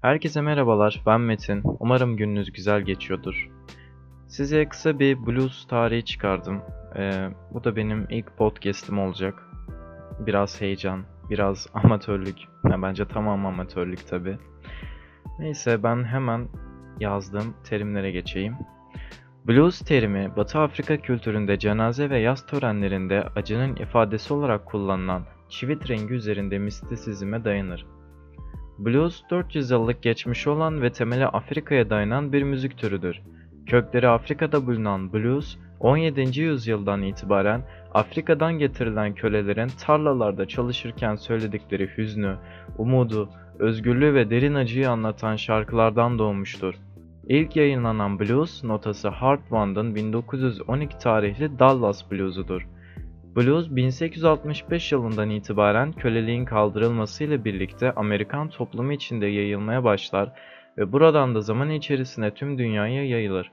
Herkese merhabalar, ben Metin. Umarım gününüz güzel geçiyordur. Size kısa bir blues tarihi çıkardım. Ee, bu da benim ilk podcast'im olacak. Biraz heyecan, biraz amatörlük. Ya bence tamam amatörlük tabi. Neyse ben hemen yazdığım terimlere geçeyim. Blues terimi, Batı Afrika kültüründe cenaze ve yaz törenlerinde acının ifadesi olarak kullanılan çivit rengi üzerinde mistisizme dayanır. Blues 400 yıllık geçmişi olan ve temeli Afrika'ya dayanan bir müzik türüdür. Kökleri Afrika'da bulunan blues, 17. yüzyıldan itibaren Afrika'dan getirilen kölelerin tarlalarda çalışırken söyledikleri hüznü, umudu, özgürlüğü ve derin acıyı anlatan şarkılardan doğmuştur. İlk yayınlanan blues notası Hart Wand'ın 1912 tarihli Dallas Blues'udur. Blues 1865 yılından itibaren köleliğin kaldırılmasıyla birlikte Amerikan toplumu içinde yayılmaya başlar ve buradan da zaman içerisinde tüm dünyaya yayılır.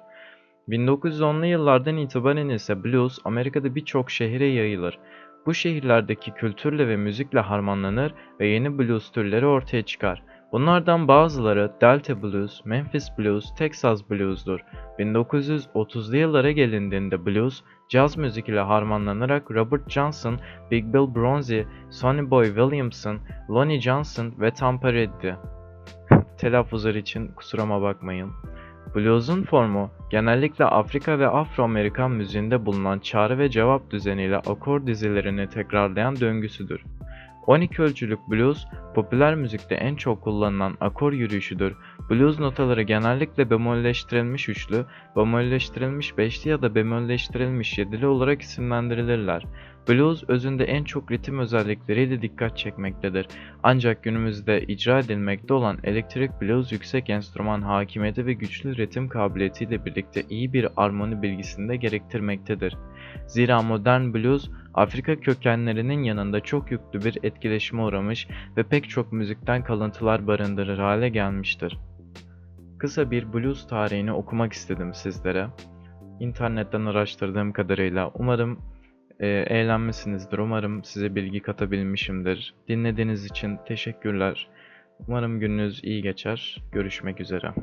1910'lu yıllardan itibaren ise blues Amerika'da birçok şehire yayılır. Bu şehirlerdeki kültürle ve müzikle harmanlanır ve yeni blues türleri ortaya çıkar. Bunlardan bazıları Delta Blues, Memphis Blues, Texas Blues'dur. 1930'lu yıllara gelindiğinde blues, caz müzik ile harmanlanarak Robert Johnson, Big Bill Bronzy, Sonny Boy Williamson, Lonnie Johnson ve Tom Petty. Telaffuzlar için kusuruma bakmayın. Blues'un formu genellikle Afrika ve Afro-Amerikan müziğinde bulunan çağrı ve cevap düzeniyle akor dizilerini tekrarlayan döngüsüdür. 12 ölçülük blues, popüler müzikte en çok kullanılan akor yürüyüşüdür. Blues notaları genellikle bemolleştirilmiş üçlü, bemolleştirilmiş beşli ya da bemolleştirilmiş yedili olarak isimlendirilirler. Blues özünde en çok ritim özellikleriyle dikkat çekmektedir. Ancak günümüzde icra edilmekte olan elektrik blues yüksek enstrüman hakimiyeti ve güçlü ritim kabiliyetiyle birlikte iyi bir armoni bilgisini de gerektirmektedir. Zira modern blues Afrika kökenlerinin yanında çok yüklü bir etkileşime uğramış ve pek çok müzikten kalıntılar barındırır hale gelmiştir. Kısa bir blues tarihini okumak istedim sizlere. İnternetten araştırdığım kadarıyla umarım e, eğlenmişsinizdir. Umarım size bilgi katabilmişimdir. Dinlediğiniz için teşekkürler. Umarım gününüz iyi geçer. Görüşmek üzere.